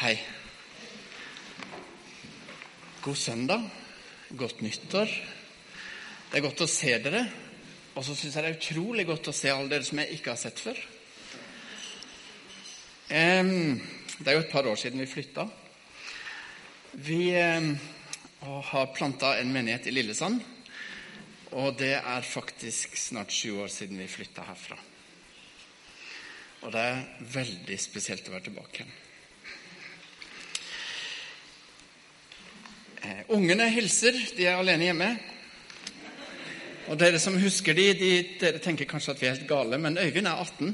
Hei. God søndag. Godt nyttår. Det er godt å se dere. Og så syns jeg det er utrolig godt å se alle dere som jeg ikke har sett før. Det er jo et par år siden vi flytta. Vi har planta en menighet i Lillesand. Og det er faktisk snart sju år siden vi flytta herfra. Og det er veldig spesielt å være tilbake igjen. Ungene hilser. De er alene hjemme. Og dere som husker de, de, dere tenker kanskje at vi er helt gale, men Øyvind er 18.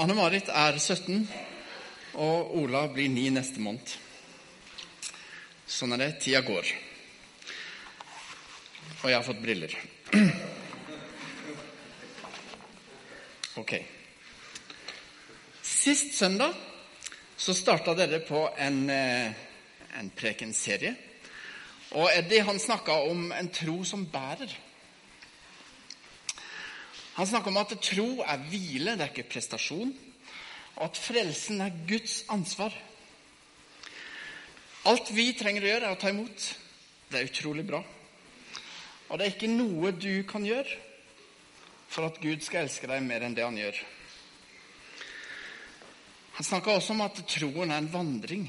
Anne-Marit er 17, og Ola blir 9 neste måned. Sånn er det. Tida går. Og jeg har fått briller. Ok. Sist søndag så starta dere på en, eh, en prekenserie. Og Eddie han snakka om en tro som bærer. Han snakka om at tro er hvile, det er ikke prestasjon. Og at frelsen er Guds ansvar. Alt vi trenger å gjøre, er å ta imot. Det er utrolig bra. Og det er ikke noe du kan gjøre for at Gud skal elske deg mer enn det han gjør. Han snakka også om at troen er en vandring.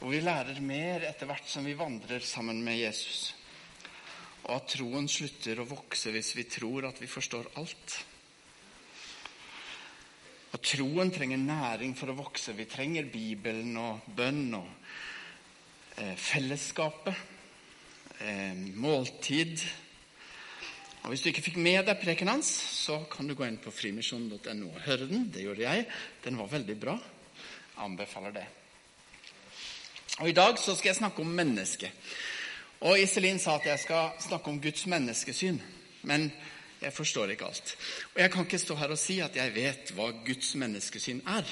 Og vi lærer mer etter hvert som vi vandrer sammen med Jesus. Og at troen slutter å vokse hvis vi tror at vi forstår alt. Og troen trenger næring for å vokse. Vi trenger Bibelen og bønn og eh, fellesskapet. Eh, måltid og Hvis du ikke fikk med deg preken hans, så kan du gå inn på frimisjon.no og høre den. Det gjorde jeg. Den var veldig bra. Anbefaler det. Og I dag så skal jeg snakke om mennesket. Og Iselin sa at jeg skal snakke om Guds menneskesyn. Men jeg forstår ikke alt. Og jeg kan ikke stå her og si at jeg vet hva Guds menneskesyn er.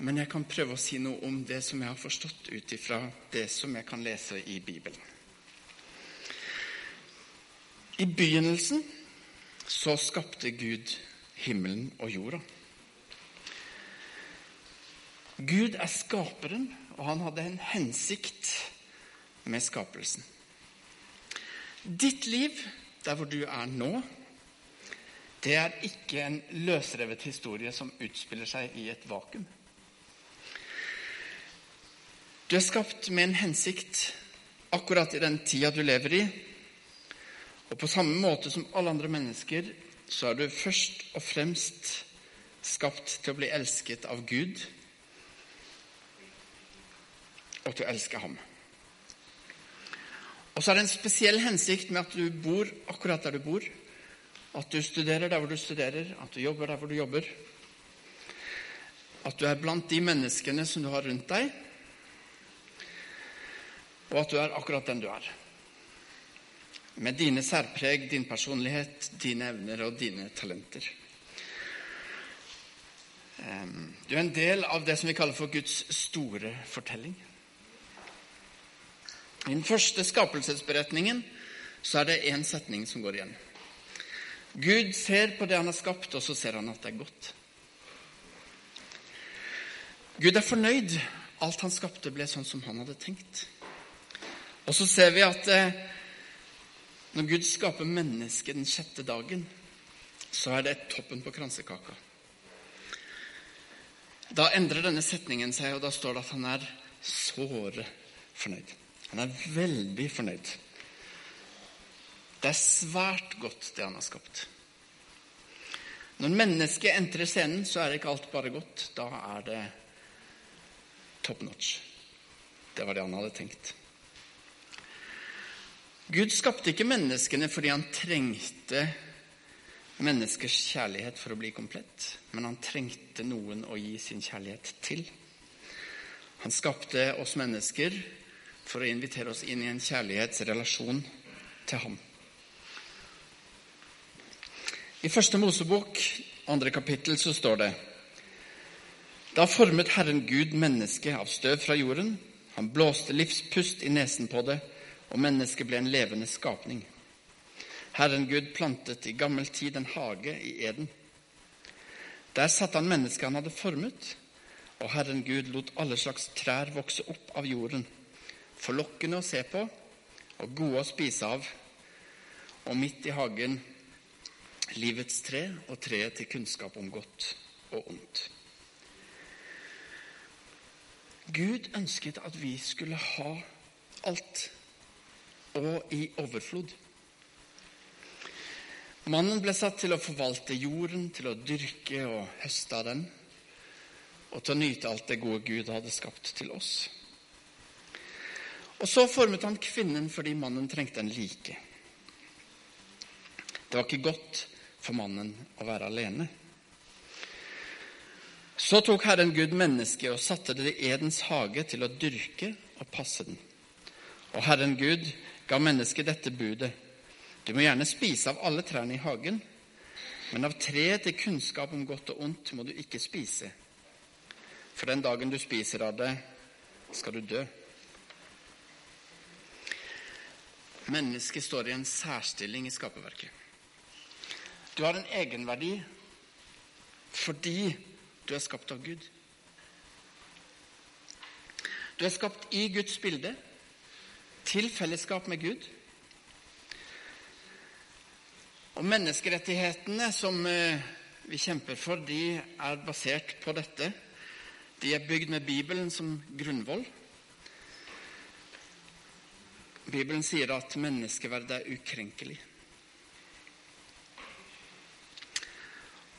Men jeg kan prøve å si noe om det som jeg har forstått ut ifra det som jeg kan lese i Bibelen. I begynnelsen så skapte Gud himmelen og jorda. Gud er skaperen, og han hadde en hensikt med skapelsen. Ditt liv, der hvor du er nå, det er ikke en løsrevet historie som utspiller seg i et vakuum. Du er skapt med en hensikt akkurat i den tida du lever i, og på samme måte som alle andre mennesker så er du først og fremst skapt til å bli elsket av Gud, og til å elske ham. Og så er det en spesiell hensikt med at du bor akkurat der du bor. At du studerer der hvor du studerer, at du jobber der hvor du jobber. At du er blant de menneskene som du har rundt deg, og at du er akkurat den du er med dine særpreg, din personlighet, dine evner og dine talenter. Du er en del av det som vi kaller for Guds store fortelling. I den første skapelsesberetningen så er det én setning som går igjen. Gud ser på det han har skapt, og så ser han at det er godt. Gud er fornøyd. Alt han skapte, ble sånn som han hadde tenkt. Og så ser vi at eh, når Gud skaper mennesket den sjette dagen, så er det toppen på kransekaka. Da endrer denne setningen seg, og da står det at han er såre fornøyd. Han er veldig fornøyd. Det er svært godt, det han har skapt. Når mennesket entrer scenen, så er ikke alt bare godt. Da er det top notch. Det var det han hadde tenkt. Gud skapte ikke menneskene fordi han trengte menneskers kjærlighet for å bli komplett, men han trengte noen å gi sin kjærlighet til. Han skapte oss mennesker for å invitere oss inn i en kjærlighetsrelasjon til ham. I første Mosebok, andre kapittel, så står det Da formet Herren Gud mennesket av støv fra jorden. Han blåste livspust i nesen på det og mennesket ble en levende skapning. Herren Gud plantet i gammel tid en hage i Eden. Der satte han mennesket han hadde formet, Og Herren Gud lot alle slags trær vokse opp av jorden, forlokkende å se på og gode å spise av. Og midt i hagen livets tre og treet til kunnskap om godt og ondt. Gud ønsket at vi skulle ha alt, og i overflod. Mannen ble satt til å forvalte jorden, til å dyrke og høste av den, og til å nyte alt det gode Gud hadde skapt til oss. Og så formet han kvinnen fordi mannen trengte en like. Det var ikke godt for mannen å være alene. Så tok Herren Gud mennesket og satte det i Edens hage til å dyrke og passe den. Og Herren Gud ga mennesket dette budet. Du må gjerne spise av alle trærne i hagen, men av treet til kunnskap om godt og ondt må du ikke spise. For den dagen du spiser av det, skal du dø. Mennesket står i en særstilling i skaperverket. Du har en egenverdi fordi du er skapt av Gud. Du er skapt i Guds bilde, til fellesskap med Gud. Og menneskerettighetene som eh, vi kjemper for, de er basert på dette. De er bygd med Bibelen som grunnvoll. Bibelen sier at menneskeverdet er ukrenkelig.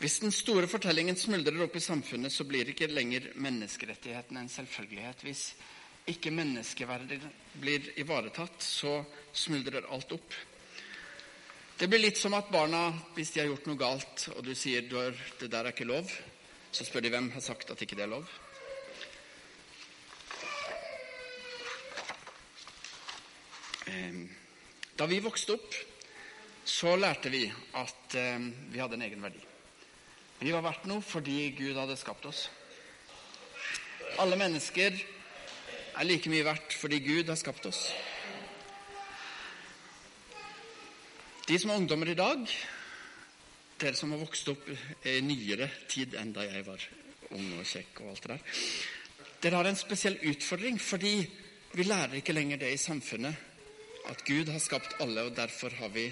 Hvis den store fortellingen smuldrer opp i samfunnet, så blir ikke lenger menneskerettighetene en selvfølgelighet. Hvis ikke menneskeverdet blir ivaretatt, så smuldrer alt opp. Det blir litt som at barna, hvis de har gjort noe galt, og du sier det der er ikke lov, så spør de hvem har sagt at ikke det er lov. Da vi vokste opp, så lærte vi at ehm, vi hadde en egen verdi. Vi var verdt noe fordi Gud hadde skapt oss. Alle mennesker er like mye verdt fordi Gud har skapt oss. De som er ungdommer i dag, dere som har vokst opp i nyere tid enn da jeg var ung og kjekk og alt det der, dere har en spesiell utfordring fordi vi lærer ikke lenger det i samfunnet at Gud har skapt alle, og derfor har vi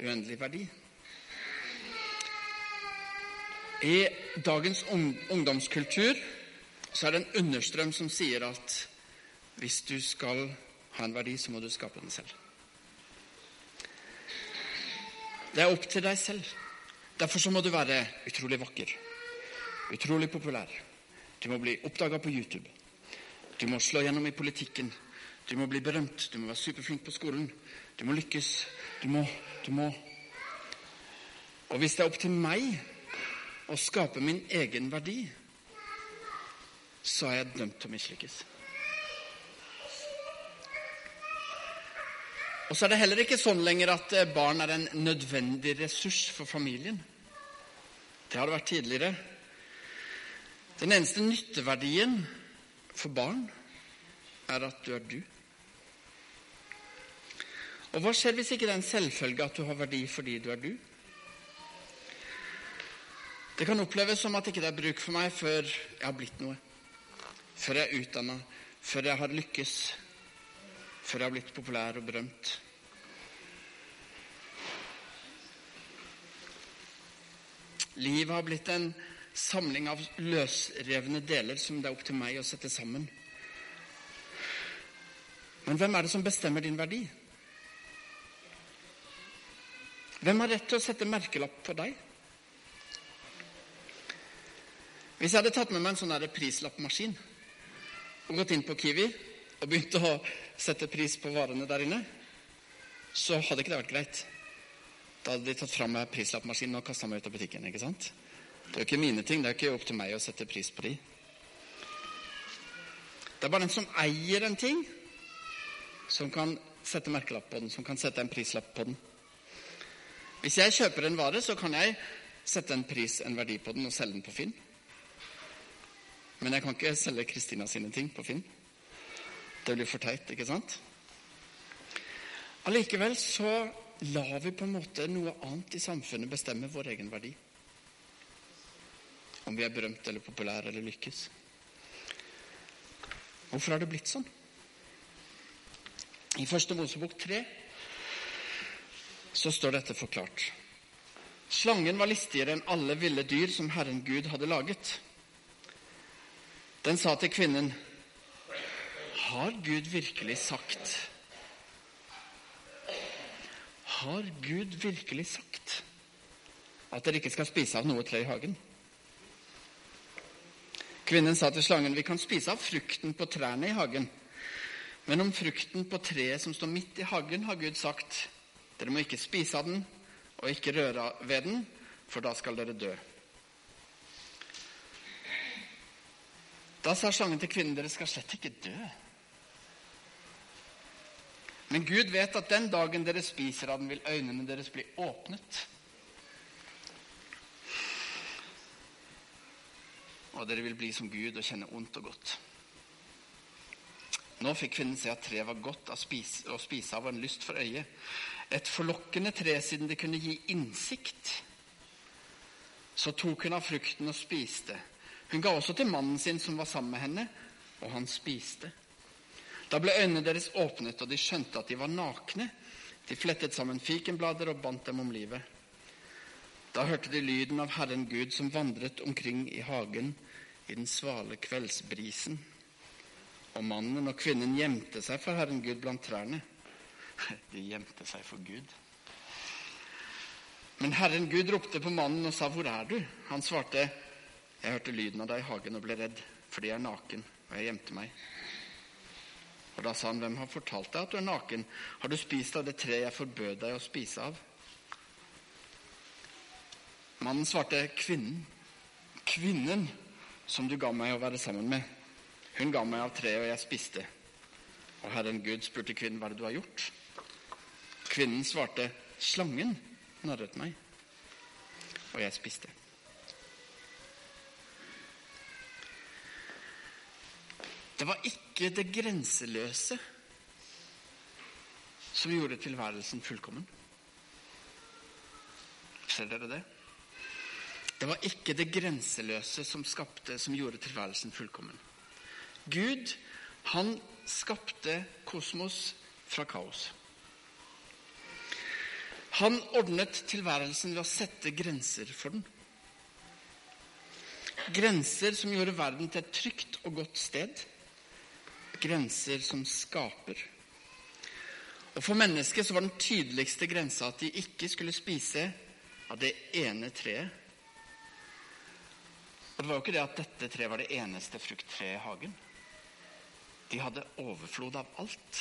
uendelig verdi. I dagens ungdomskultur så er det en understrøm som sier at hvis du skal ha en verdi, så må du skape den selv. Det er opp til deg selv. Derfor så må du være utrolig vakker, utrolig populær. Du må bli oppdaga på YouTube. Du må slå gjennom i politikken. Du må bli berømt. Du må være superflink på skolen. Du må lykkes. Du må, du må Og hvis det er opp til meg å skape min egen verdi, så er jeg dømt til å mislykkes. Og så er det heller ikke sånn lenger at eh, barn er en nødvendig ressurs for familien. Det har det vært tidligere. Den eneste nytteverdien for barn er at du er du. Og hva skjer hvis ikke det er en selvfølge at du har verdi fordi du er du? Det kan oppleves som at ikke det er bruk for meg før jeg har blitt noe. Før jeg er utdanna, før jeg har lykkes, før jeg har blitt populær og berømt. Livet har blitt en samling av løsrevne deler som det er opp til meg å sette sammen. Men hvem er det som bestemmer din verdi? Hvem har rett til å sette merkelapp på deg? Hvis jeg hadde tatt med meg en sånn prislappmaskin og gått inn på Kiwi og begynt å sette pris på varene der inne, så hadde ikke det vært greit. Da hadde de tatt fram prislappmaskinen og kasta meg ut av butikken. ikke sant? Det er jo ikke mine ting. Det er ikke opp til meg å sette pris på de. Det er bare den som eier en ting, som kan sette merkelapp på den, som kan sette en prislapp på den. Hvis jeg kjøper en vare, så kan jeg sette en pris, en verdi på den og selge den på Finn. Men jeg kan ikke selge Kristina sine ting på Finn. Det blir for teit, ikke sant? Allikevel så lar vi på en måte noe annet i samfunnet bestemme vår egen verdi. Om vi er berømt eller populære eller lykkes. Hvorfor har det blitt sånn? I første Mosebok 3 så står dette forklart. Slangen var listigere enn alle ville dyr som Herren Gud hadde laget. Den sa til kvinnen, Har Gud virkelig sagt Har Gud virkelig sagt at dere ikke skal spise av noe tre i hagen? Kvinnen sa til slangen, Vi kan spise av frukten på trærne i hagen. Men om frukten på treet som står midt i hagen, har Gud sagt, dere må ikke spise av den og ikke røre ved den, for da skal dere dø. Da sa slangen til kvinnen, dere skal slett ikke dø. Men Gud vet at den dagen dere spiser av den, vil øynene deres bli åpnet. Og dere vil bli som Gud og kjenne ondt og godt. Nå fikk kvinnen se at treet var godt å spise, å spise av og en lyst for øyet. Et forlokkende tre siden det kunne gi innsikt. Så tok hun av frukten og spiste. Hun ga også til mannen sin som var sammen med henne, og han spiste. Da ble øynene deres åpnet, og de skjønte at de var nakne. De flettet sammen fikenblader og bandt dem om livet. Da hørte de lyden av Herren Gud som vandret omkring i hagen i den svale kveldsbrisen. Og mannen og kvinnen gjemte seg for Herren Gud blant trærne. De gjemte seg for Gud. Men Herren Gud ropte på mannen og sa, 'Hvor er du?' Han svarte, 'Jeg hørte lyden av deg i hagen og ble redd, fordi jeg er naken, og jeg gjemte meg.' Og Da sa han, 'Hvem har fortalt deg at du er naken? Har du spist av det treet jeg forbød deg å spise av?' Mannen svarte, 'Kvinnen, kvinnen som du ga meg å være sammen med.' Hun ga meg av treet, og jeg spiste. Og Herren Gud spurte kvinnen, 'Hva er det du har gjort?' Kvinnen svarte, 'Slangen narret meg, og jeg spiste.' Det var ikke det grenseløse som gjorde tilværelsen fullkommen. Ser dere det? Det var ikke det grenseløse som skapte, som gjorde tilværelsen fullkommen. Gud, han skapte kosmos fra kaos. Han ordnet tilværelsen ved å sette grenser for den. Grenser som gjorde verden til et trygt og godt sted. Grenser som skaper. Og For mennesket så var den tydeligste grensa at de ikke skulle spise av det ene treet og Det var jo ikke det at dette treet var det eneste frukttreet i hagen. De hadde overflod av alt.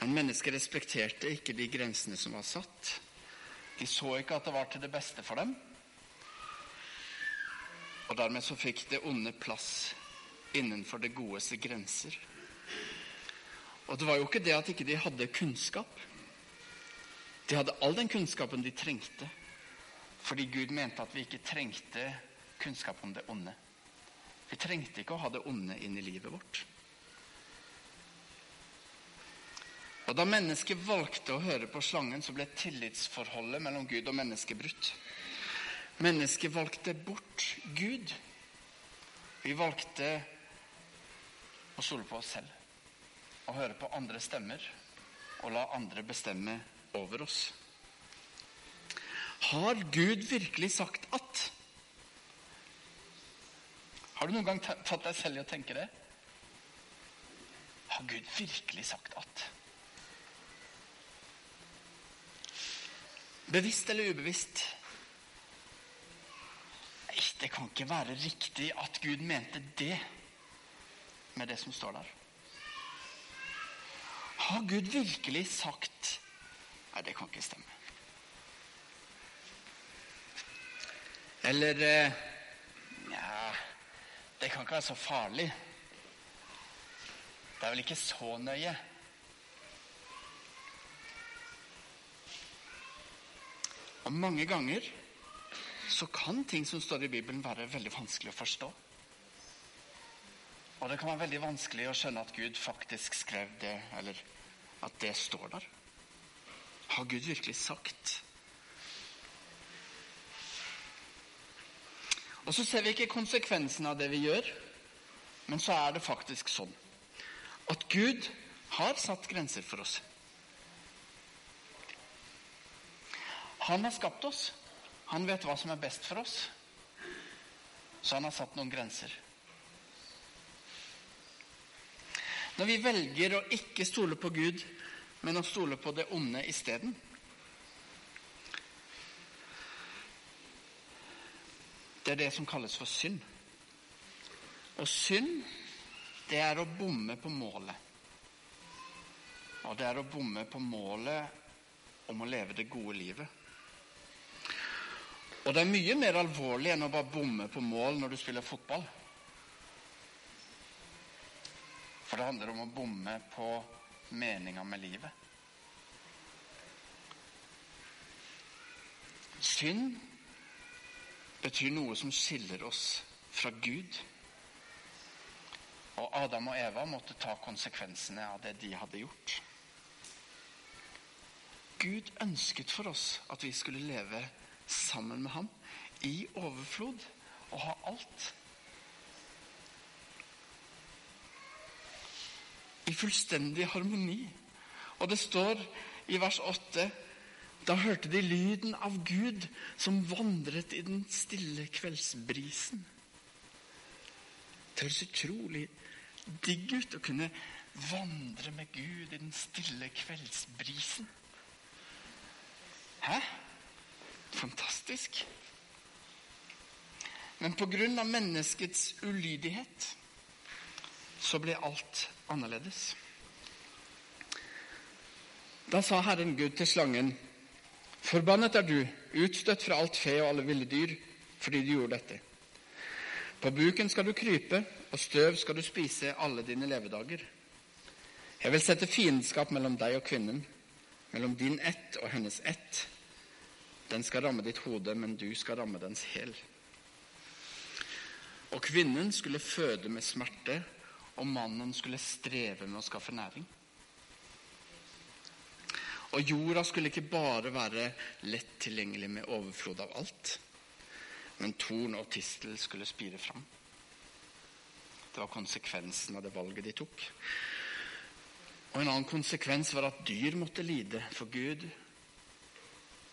Men mennesket respekterte ikke de grensene som var satt. De så ikke at det var til det beste for dem. Og dermed så fikk det onde plass innenfor det godes grenser. Og det var jo ikke det at ikke de hadde kunnskap. De hadde all den kunnskapen de trengte fordi Gud mente at vi ikke trengte kunnskap om det onde. Vi trengte ikke å ha det onde inn i livet vårt. Og Da mennesket valgte å høre på slangen, så ble tillitsforholdet mellom Gud og mennesket brutt. Mennesket valgte bort Gud. Vi valgte å stole på oss selv Å høre på andre stemmer og la andre bestemme over oss. Har Gud virkelig sagt at? Har du noen gang tatt deg selv i å tenke det? Har Gud virkelig sagt at? Bevisst eller ubevisst? Nei, det kan ikke være riktig at Gud mente det med det som står der. Har Gud virkelig sagt Nei, det kan ikke stemme. Eller Nja, det kan ikke være så farlig. Det er vel ikke så nøye. Og mange ganger så kan ting som står i Bibelen, være veldig vanskelig å forstå. Og det kan være veldig vanskelig å skjønne at Gud faktisk skrev det, eller at det står der. Har Gud virkelig sagt Og så ser vi ikke konsekvensen av det vi gjør, men så er det faktisk sånn at Gud har satt grenser for oss. Han har skapt oss. Han vet hva som er best for oss. Så han har satt noen grenser. Når vi velger å ikke stole på Gud, men å stole på det onde isteden Det er det som kalles for synd. Og synd, det er å bomme på målet. Og det er å bomme på målet om å leve det gode livet. Og det er mye mer alvorlig enn å bare bomme på mål når du spiller fotball. For det handler om å bomme på meninga med livet. Synd betyr noe som skiller oss fra Gud. Og Adam og Eva måtte ta konsekvensene av det de hadde gjort. Gud ønsket for oss at vi skulle leve sammen med ham i overflod og ha alt. I fullstendig harmoni. Og det står i vers 8 da hørte de lyden av Gud som vandret i den stille kveldsbrisen. Det høres utrolig digg ut å kunne vandre med Gud i den stille kveldsbrisen. Hæ? Fantastisk. Men pga. menneskets ulydighet så ble alt annerledes. Da sa Herren Gud til slangen, Forbannet er du, utstøtt fra alt fe og alle ville dyr, fordi du gjorde dette. På buken skal du krype, og støv skal du spise alle dine levedager. Jeg vil sette fiendskap mellom deg og kvinnen, mellom din ett og hennes ett. Den skal ramme ditt hode, men du skal ramme dens hæl. Og kvinnen skulle føde med smerte, og mannen skulle streve med å skaffe næring. Og jorda skulle ikke bare være lett tilgjengelig med overflod av alt, men torn og tistel skulle spire fram. Det var konsekvensen av det valget de tok. Og En annen konsekvens var at dyr måtte lide, for Gud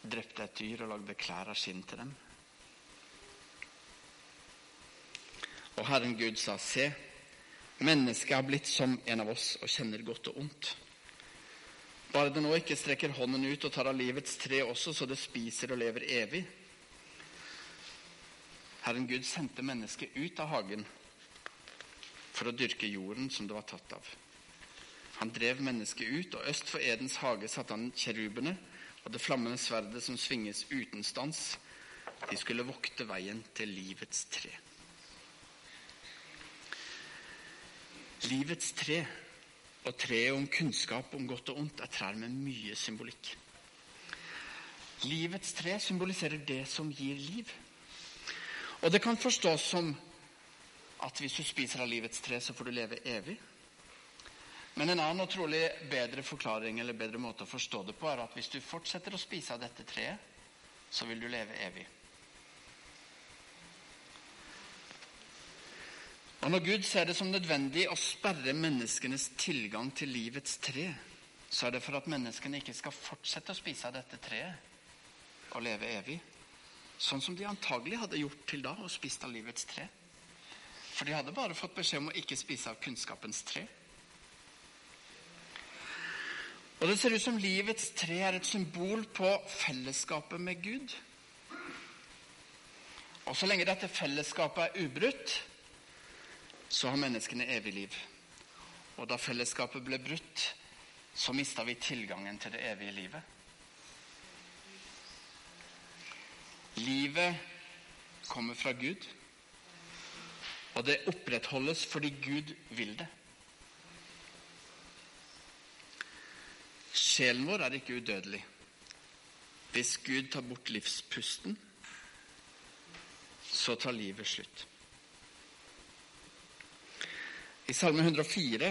drepte et dyr og lagde klær av skinn til dem. Og Herren Gud sa, se, mennesket har blitt som en av oss og kjenner godt og ondt. Bare det nå ikke strekker hånden ut og tar av livets tre også, så det spiser og lever evig. Herren Gud sendte mennesket ut av hagen for å dyrke jorden som det var tatt av. Han drev mennesket ut, og øst for Edens hage satte han kjerubene og det flammende sverdet som svinges uten stans. De skulle vokte veien til livets tre. Livets tre og treet om kunnskap om godt og ondt er trær med mye symbolikk. Livets tre symboliserer det som gir liv. Og det kan forstås som at hvis du spiser av livets tre, så får du leve evig. Men en annen og trolig bedre forklaring eller bedre måte å forstå det på, er at hvis du fortsetter å spise av dette treet, så vil du leve evig. Og Når Gud ser det som nødvendig å sperre menneskenes tilgang til livets tre, så er det for at menneskene ikke skal fortsette å spise av dette treet og leve evig. Sånn som de antagelig hadde gjort til da, og spist av livets tre. For de hadde bare fått beskjed om å ikke spise av kunnskapens tre. Og det ser ut som livets tre er et symbol på fellesskapet med Gud. Og så lenge dette fellesskapet er ubrutt, så har menneskene evig liv. Og da fellesskapet ble brutt, så mista vi tilgangen til det evige livet. Livet kommer fra Gud, og det opprettholdes fordi Gud vil det. Sjelen vår er ikke udødelig. Hvis Gud tar bort livspusten, så tar livet slutt. I Salme 104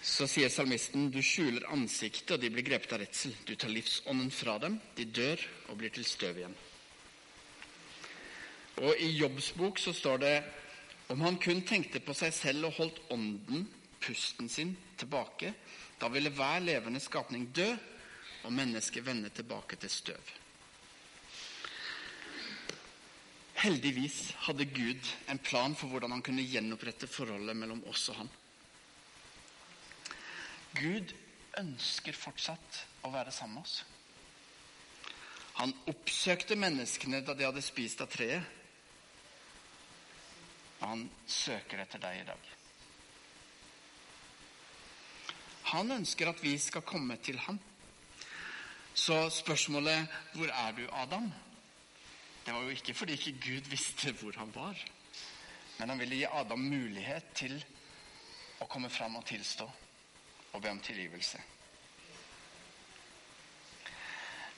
så sier salmisten du skjuler ansiktet, og de blir grepet av redsel. Du tar livsånden fra dem, de dør og blir til støv igjen. Og i Jobbs bok så står det om han kun tenkte på seg selv og holdt ånden, pusten sin, tilbake, da ville hver levende skapning dø og mennesket vende tilbake til støv. Heldigvis hadde Gud en plan for hvordan han kunne gjenopprette forholdet mellom oss og han. Gud ønsker fortsatt å være sammen med oss. Han oppsøkte menneskene da de hadde spist av treet. Han søker etter deg i dag. Han ønsker at vi skal komme til ham. Så spørsmålet 'Hvor er du, Adam?' Det var jo ikke fordi ikke Gud visste hvor han var. Men han ville gi Adam mulighet til å komme fram og tilstå og be om tilgivelse.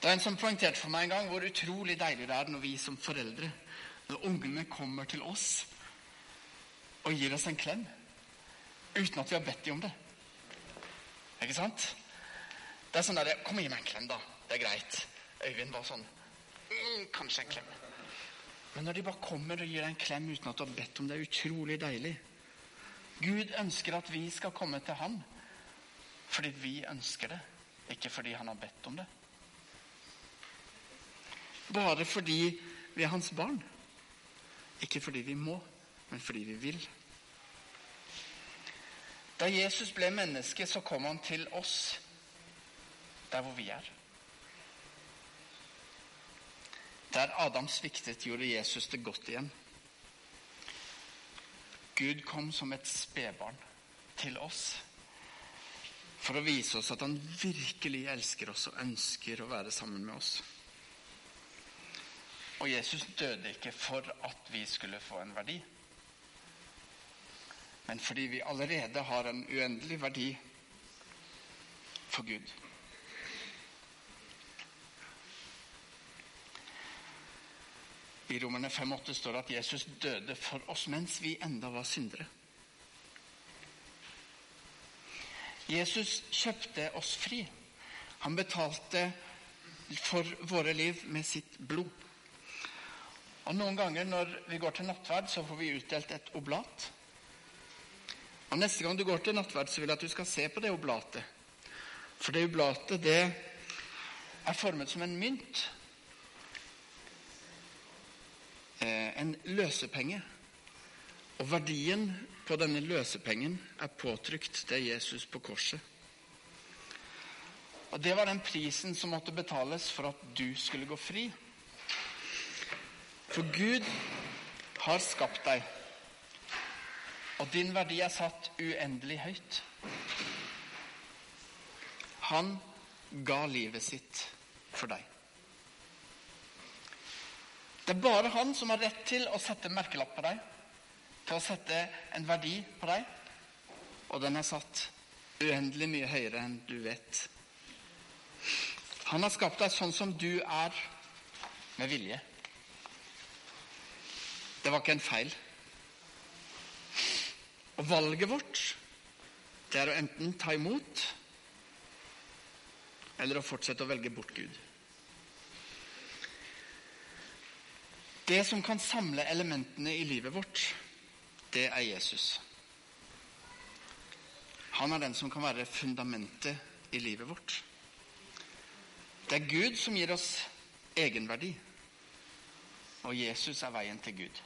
Det er en som poengterte for meg en gang hvor utrolig deilig det er når vi som foreldre, når ungene kommer til oss og gir oss en klem uten at vi har bedt dem om det. Ikke sant? Det er sånn der, 'Kom og gi meg en klem, da. Det er greit.' Øyvind var sånn 'Kanskje en klem.' Men når de bare kommer og gir deg en klem uten at du har bedt om det, er utrolig deilig. Gud ønsker at vi skal komme til ham fordi vi ønsker det, ikke fordi han har bedt om det. Bare fordi vi er hans barn. Ikke fordi vi må, men fordi vi vil. Da Jesus ble menneske, så kom han til oss der hvor vi er. Der Adam sviktet, gjorde Jesus det godt igjen. Gud kom som et spedbarn til oss for å vise oss at han virkelig elsker oss og ønsker å være sammen med oss. Og Jesus døde ikke for at vi skulle få en verdi, men fordi vi allerede har en uendelig verdi for Gud. I Romerne 5,8 står det at Jesus døde for oss mens vi enda var syndere. Jesus kjøpte oss fri. Han betalte for våre liv med sitt blod. Og Noen ganger når vi går til nattverd, så får vi utdelt et oblat. Og Neste gang du går til nattverd, så vil jeg at du skal se på det oblatet. For det oblatet det er formet som en mynt. Eh, en løsepenge. Og verdien på denne løsepengen er påtrykt. Er Jesus på korset. Og Det var den prisen som måtte betales for at du skulle gå fri. For Gud har skapt deg, og din verdi er satt uendelig høyt. Han ga livet sitt for deg. Det er bare han som har rett til å sette merkelapp på deg, til å sette en verdi på deg, og den er satt uendelig mye høyere enn du vet. Han har skapt deg sånn som du er, med vilje. Det var ikke en feil. Og valget vårt, det er å enten ta imot eller å fortsette å velge bort Gud. Det som kan samle elementene i livet vårt, det er Jesus. Han er den som kan være fundamentet i livet vårt. Det er Gud som gir oss egenverdi, og Jesus er veien til Gud.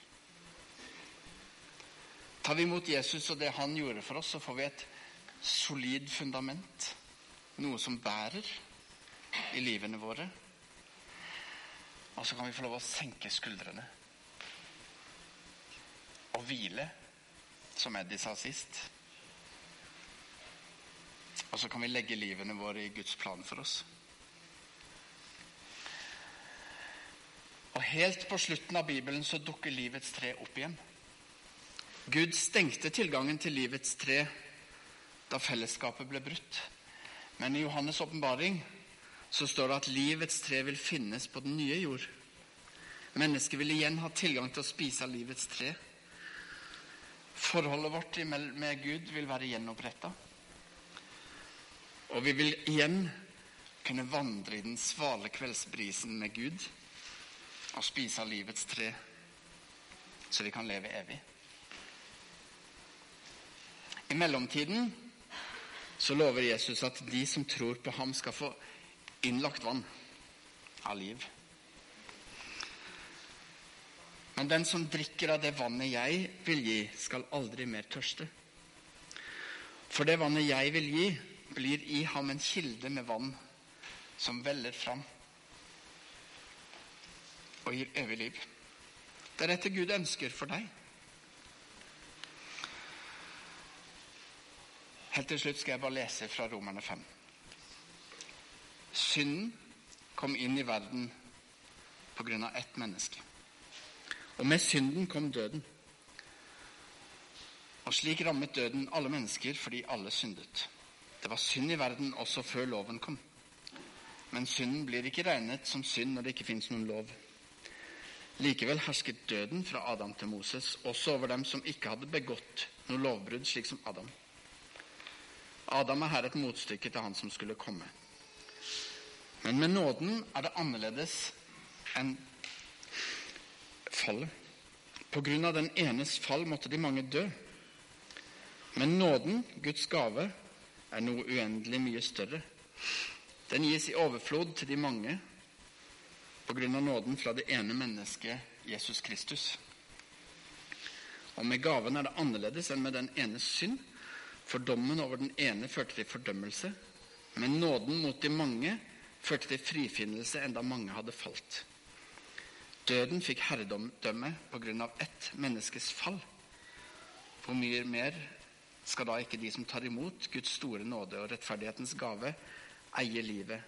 Tar vi imot Jesus og det han gjorde for oss, så får vi et solid fundament. Noe som bærer i livene våre. Og så kan vi få lov å senke skuldrene. Og hvile, som Eddie sa sist. Og så kan vi legge livene våre i Guds plan for oss. Og helt på slutten av Bibelen så dukker livets tre opp igjen. Gud stengte tilgangen til livets tre da fellesskapet ble brutt. Men i Johannes' åpenbaring så står det at livets tre vil finnes på den nye jord. Mennesket vil igjen ha tilgang til å spise av livets tre. Forholdet vårt med Gud vil være gjenoppretta. Og vi vil igjen kunne vandre i den svale kveldsbrisen med Gud og spise av livets tre så vi kan leve evig. I mellomtiden så lover Jesus at de som tror på ham, skal få innlagt vann av liv. Men den som drikker av det vannet jeg vil gi, skal aldri mer tørste. For det vannet jeg vil gi, blir i ham en kilde med vann som veller fram og gir evig liv. Det er dette Gud ønsker for deg. Helt til slutt skal jeg bare lese fra Romerne 5. Synden kom inn i verden av ett menneske. Og med synden kom døden. Og slik rammet døden alle mennesker fordi alle syndet. Det var synd i verden også før loven kom. Men synden blir ikke regnet som synd når det ikke fins noen lov. Likevel hersket døden fra Adam til Moses også over dem som ikke hadde begått noe lovbrudd, slik som Adam. Adam er her et motstykke til han som skulle komme. Men med nåden er det annerledes enn fallet. På grunn av den enes fall måtte de mange dø. Men nåden, Guds gave, er noe uendelig mye større. Den gis i overflod til de mange på grunn av nåden fra det ene mennesket, Jesus Kristus. Og med gaven er det annerledes enn med den enes synd. For dommen over den ene førte til fordømmelse, men nåden mot de mange førte til frifinnelse enda mange hadde falt. Døden fikk herredømme av ett menneskes fall. Hvor mye mer skal da ikke de som tar imot Guds store nåde og rettferdighetens gave, eie livet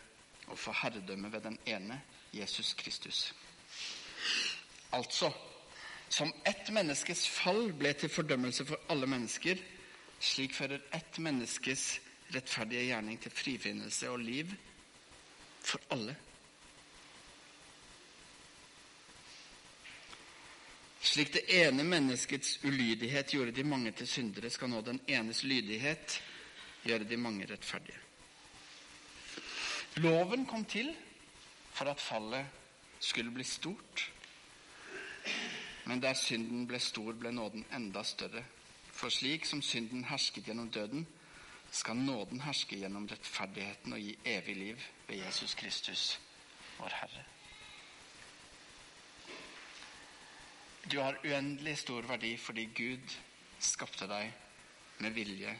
og få herredømme ved den ene, Jesus Kristus? Altså, som ett menneskes fall ble til fordømmelse for alle mennesker, slik fører ett menneskes rettferdige gjerning til frifinnelse og liv for alle. Slik det ene menneskets ulydighet gjorde de mange til syndere, skal nå den enes lydighet gjøre de mange rettferdige. Loven kom til for at fallet skulle bli stort. Men der synden ble stor, ble nåden enda større. For slik som synden hersket gjennom døden, skal nåden herske gjennom rettferdigheten og gi evig liv ved Jesus Kristus, vår Herre. Du har uendelig stor verdi fordi Gud skapte deg med vilje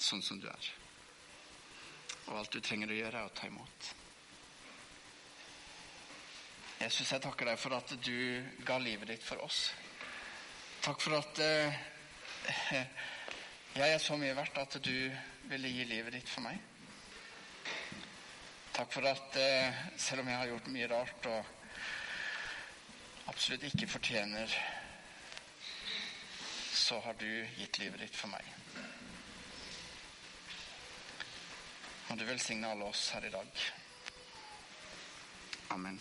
sånn som du er. Og alt du trenger å gjøre, er å ta imot. Jesus, jeg takker deg for at du ga livet ditt for oss. Takk for at uh, jeg er så mye verdt at du ville gi livet ditt for meg. Takk for at eh, selv om jeg har gjort mye rart og absolutt ikke fortjener, så har du gitt livet ditt for meg. Må du velsigne alle oss her i dag. Amen.